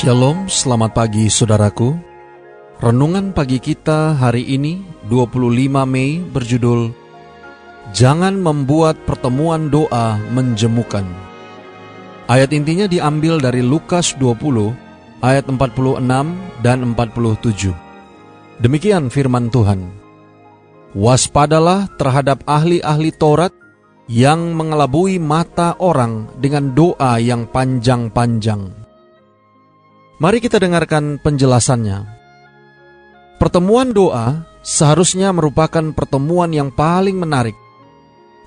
Shalom, selamat pagi saudaraku. Renungan pagi kita hari ini 25 Mei berjudul Jangan membuat pertemuan doa menjemukan. Ayat intinya diambil dari Lukas 20 ayat 46 dan 47. Demikian firman Tuhan. Waspadalah terhadap ahli-ahli Taurat yang mengelabui mata orang dengan doa yang panjang-panjang Mari kita dengarkan penjelasannya. Pertemuan doa seharusnya merupakan pertemuan yang paling menarik.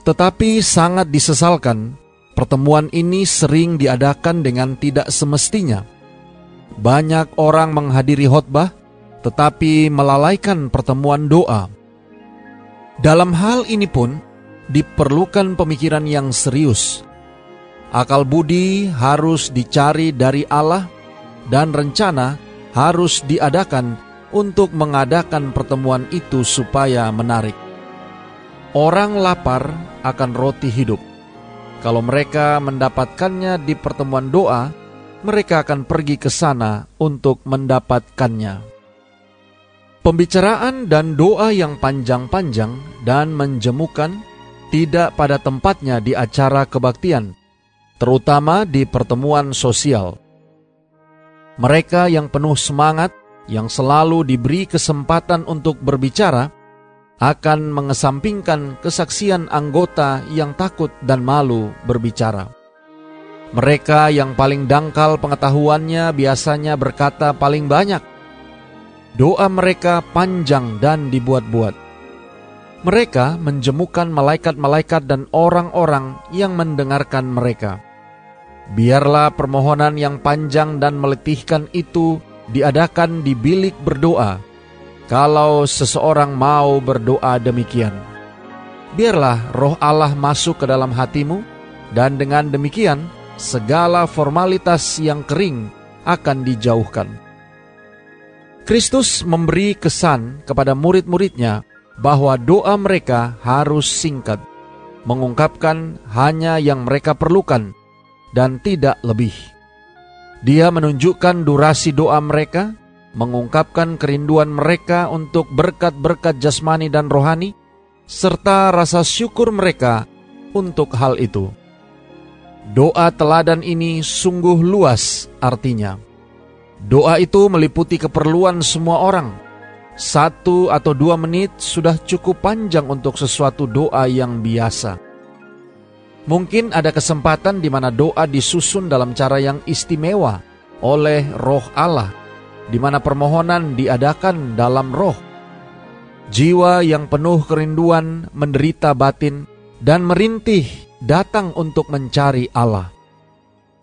Tetapi sangat disesalkan, pertemuan ini sering diadakan dengan tidak semestinya. Banyak orang menghadiri khotbah tetapi melalaikan pertemuan doa. Dalam hal ini pun diperlukan pemikiran yang serius. Akal budi harus dicari dari Allah dan rencana harus diadakan untuk mengadakan pertemuan itu supaya menarik. Orang lapar akan roti hidup. Kalau mereka mendapatkannya di pertemuan doa, mereka akan pergi ke sana untuk mendapatkannya. Pembicaraan dan doa yang panjang-panjang dan menjemukan tidak pada tempatnya di acara kebaktian, terutama di pertemuan sosial. Mereka yang penuh semangat, yang selalu diberi kesempatan untuk berbicara, akan mengesampingkan kesaksian anggota yang takut dan malu berbicara. Mereka yang paling dangkal pengetahuannya biasanya berkata paling banyak. Doa mereka panjang dan dibuat-buat. Mereka menjemukan malaikat-malaikat dan orang-orang yang mendengarkan mereka. Biarlah permohonan yang panjang dan meletihkan itu diadakan di bilik berdoa, kalau seseorang mau berdoa demikian. Biarlah roh Allah masuk ke dalam hatimu, dan dengan demikian segala formalitas yang kering akan dijauhkan. Kristus memberi kesan kepada murid-muridnya bahwa doa mereka harus singkat, mengungkapkan hanya yang mereka perlukan, dan tidak lebih. Dia menunjukkan durasi doa mereka, mengungkapkan kerinduan mereka untuk berkat-berkat jasmani dan rohani, serta rasa syukur mereka untuk hal itu. Doa teladan ini sungguh luas artinya. Doa itu meliputi keperluan semua orang. Satu atau dua menit sudah cukup panjang untuk sesuatu doa yang biasa. Mungkin ada kesempatan di mana doa disusun dalam cara yang istimewa oleh roh Allah, di mana permohonan diadakan dalam roh. Jiwa yang penuh kerinduan menderita batin dan merintih datang untuk mencari Allah.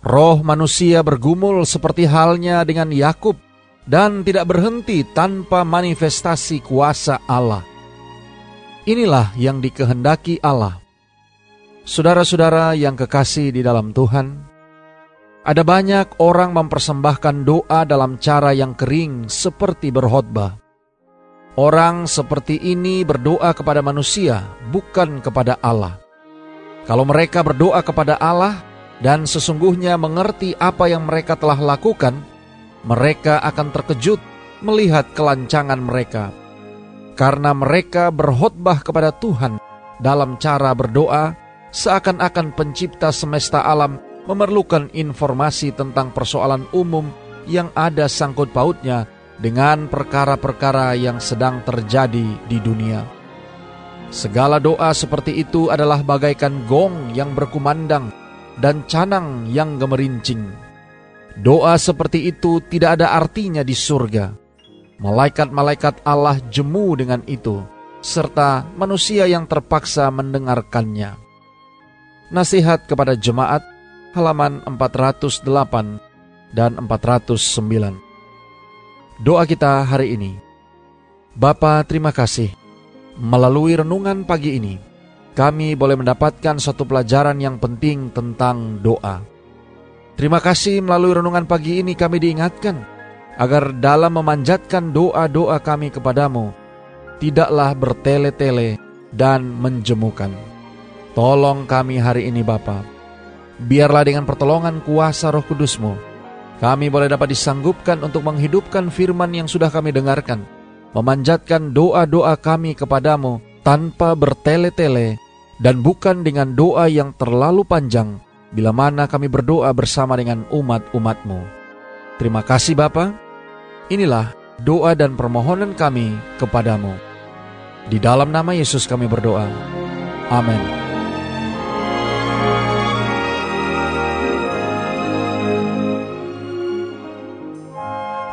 Roh manusia bergumul seperti halnya dengan Yakub dan tidak berhenti tanpa manifestasi kuasa Allah. Inilah yang dikehendaki Allah Saudara-saudara yang kekasih di dalam Tuhan, ada banyak orang mempersembahkan doa dalam cara yang kering seperti berkhotbah. Orang seperti ini berdoa kepada manusia, bukan kepada Allah. Kalau mereka berdoa kepada Allah dan sesungguhnya mengerti apa yang mereka telah lakukan, mereka akan terkejut melihat kelancangan mereka. Karena mereka berkhotbah kepada Tuhan dalam cara berdoa seakan-akan pencipta semesta alam memerlukan informasi tentang persoalan umum yang ada sangkut pautnya dengan perkara-perkara yang sedang terjadi di dunia. Segala doa seperti itu adalah bagaikan gong yang berkumandang dan canang yang gemerincing. Doa seperti itu tidak ada artinya di surga. Malaikat-malaikat Allah jemu dengan itu, serta manusia yang terpaksa mendengarkannya. Nasihat kepada Jemaat halaman 408 dan 409. Doa kita hari ini. Bapa, terima kasih. Melalui renungan pagi ini, kami boleh mendapatkan satu pelajaran yang penting tentang doa. Terima kasih melalui renungan pagi ini kami diingatkan agar dalam memanjatkan doa-doa kami kepadamu, tidaklah bertele-tele dan menjemukan. Tolong kami hari ini Bapa. Biarlah dengan pertolongan kuasa roh kudusmu, kami boleh dapat disanggupkan untuk menghidupkan firman yang sudah kami dengarkan, memanjatkan doa-doa kami kepadamu tanpa bertele-tele, dan bukan dengan doa yang terlalu panjang, bila mana kami berdoa bersama dengan umat-umatmu. Terima kasih Bapa. Inilah doa dan permohonan kami kepadamu. Di dalam nama Yesus kami berdoa. Amin.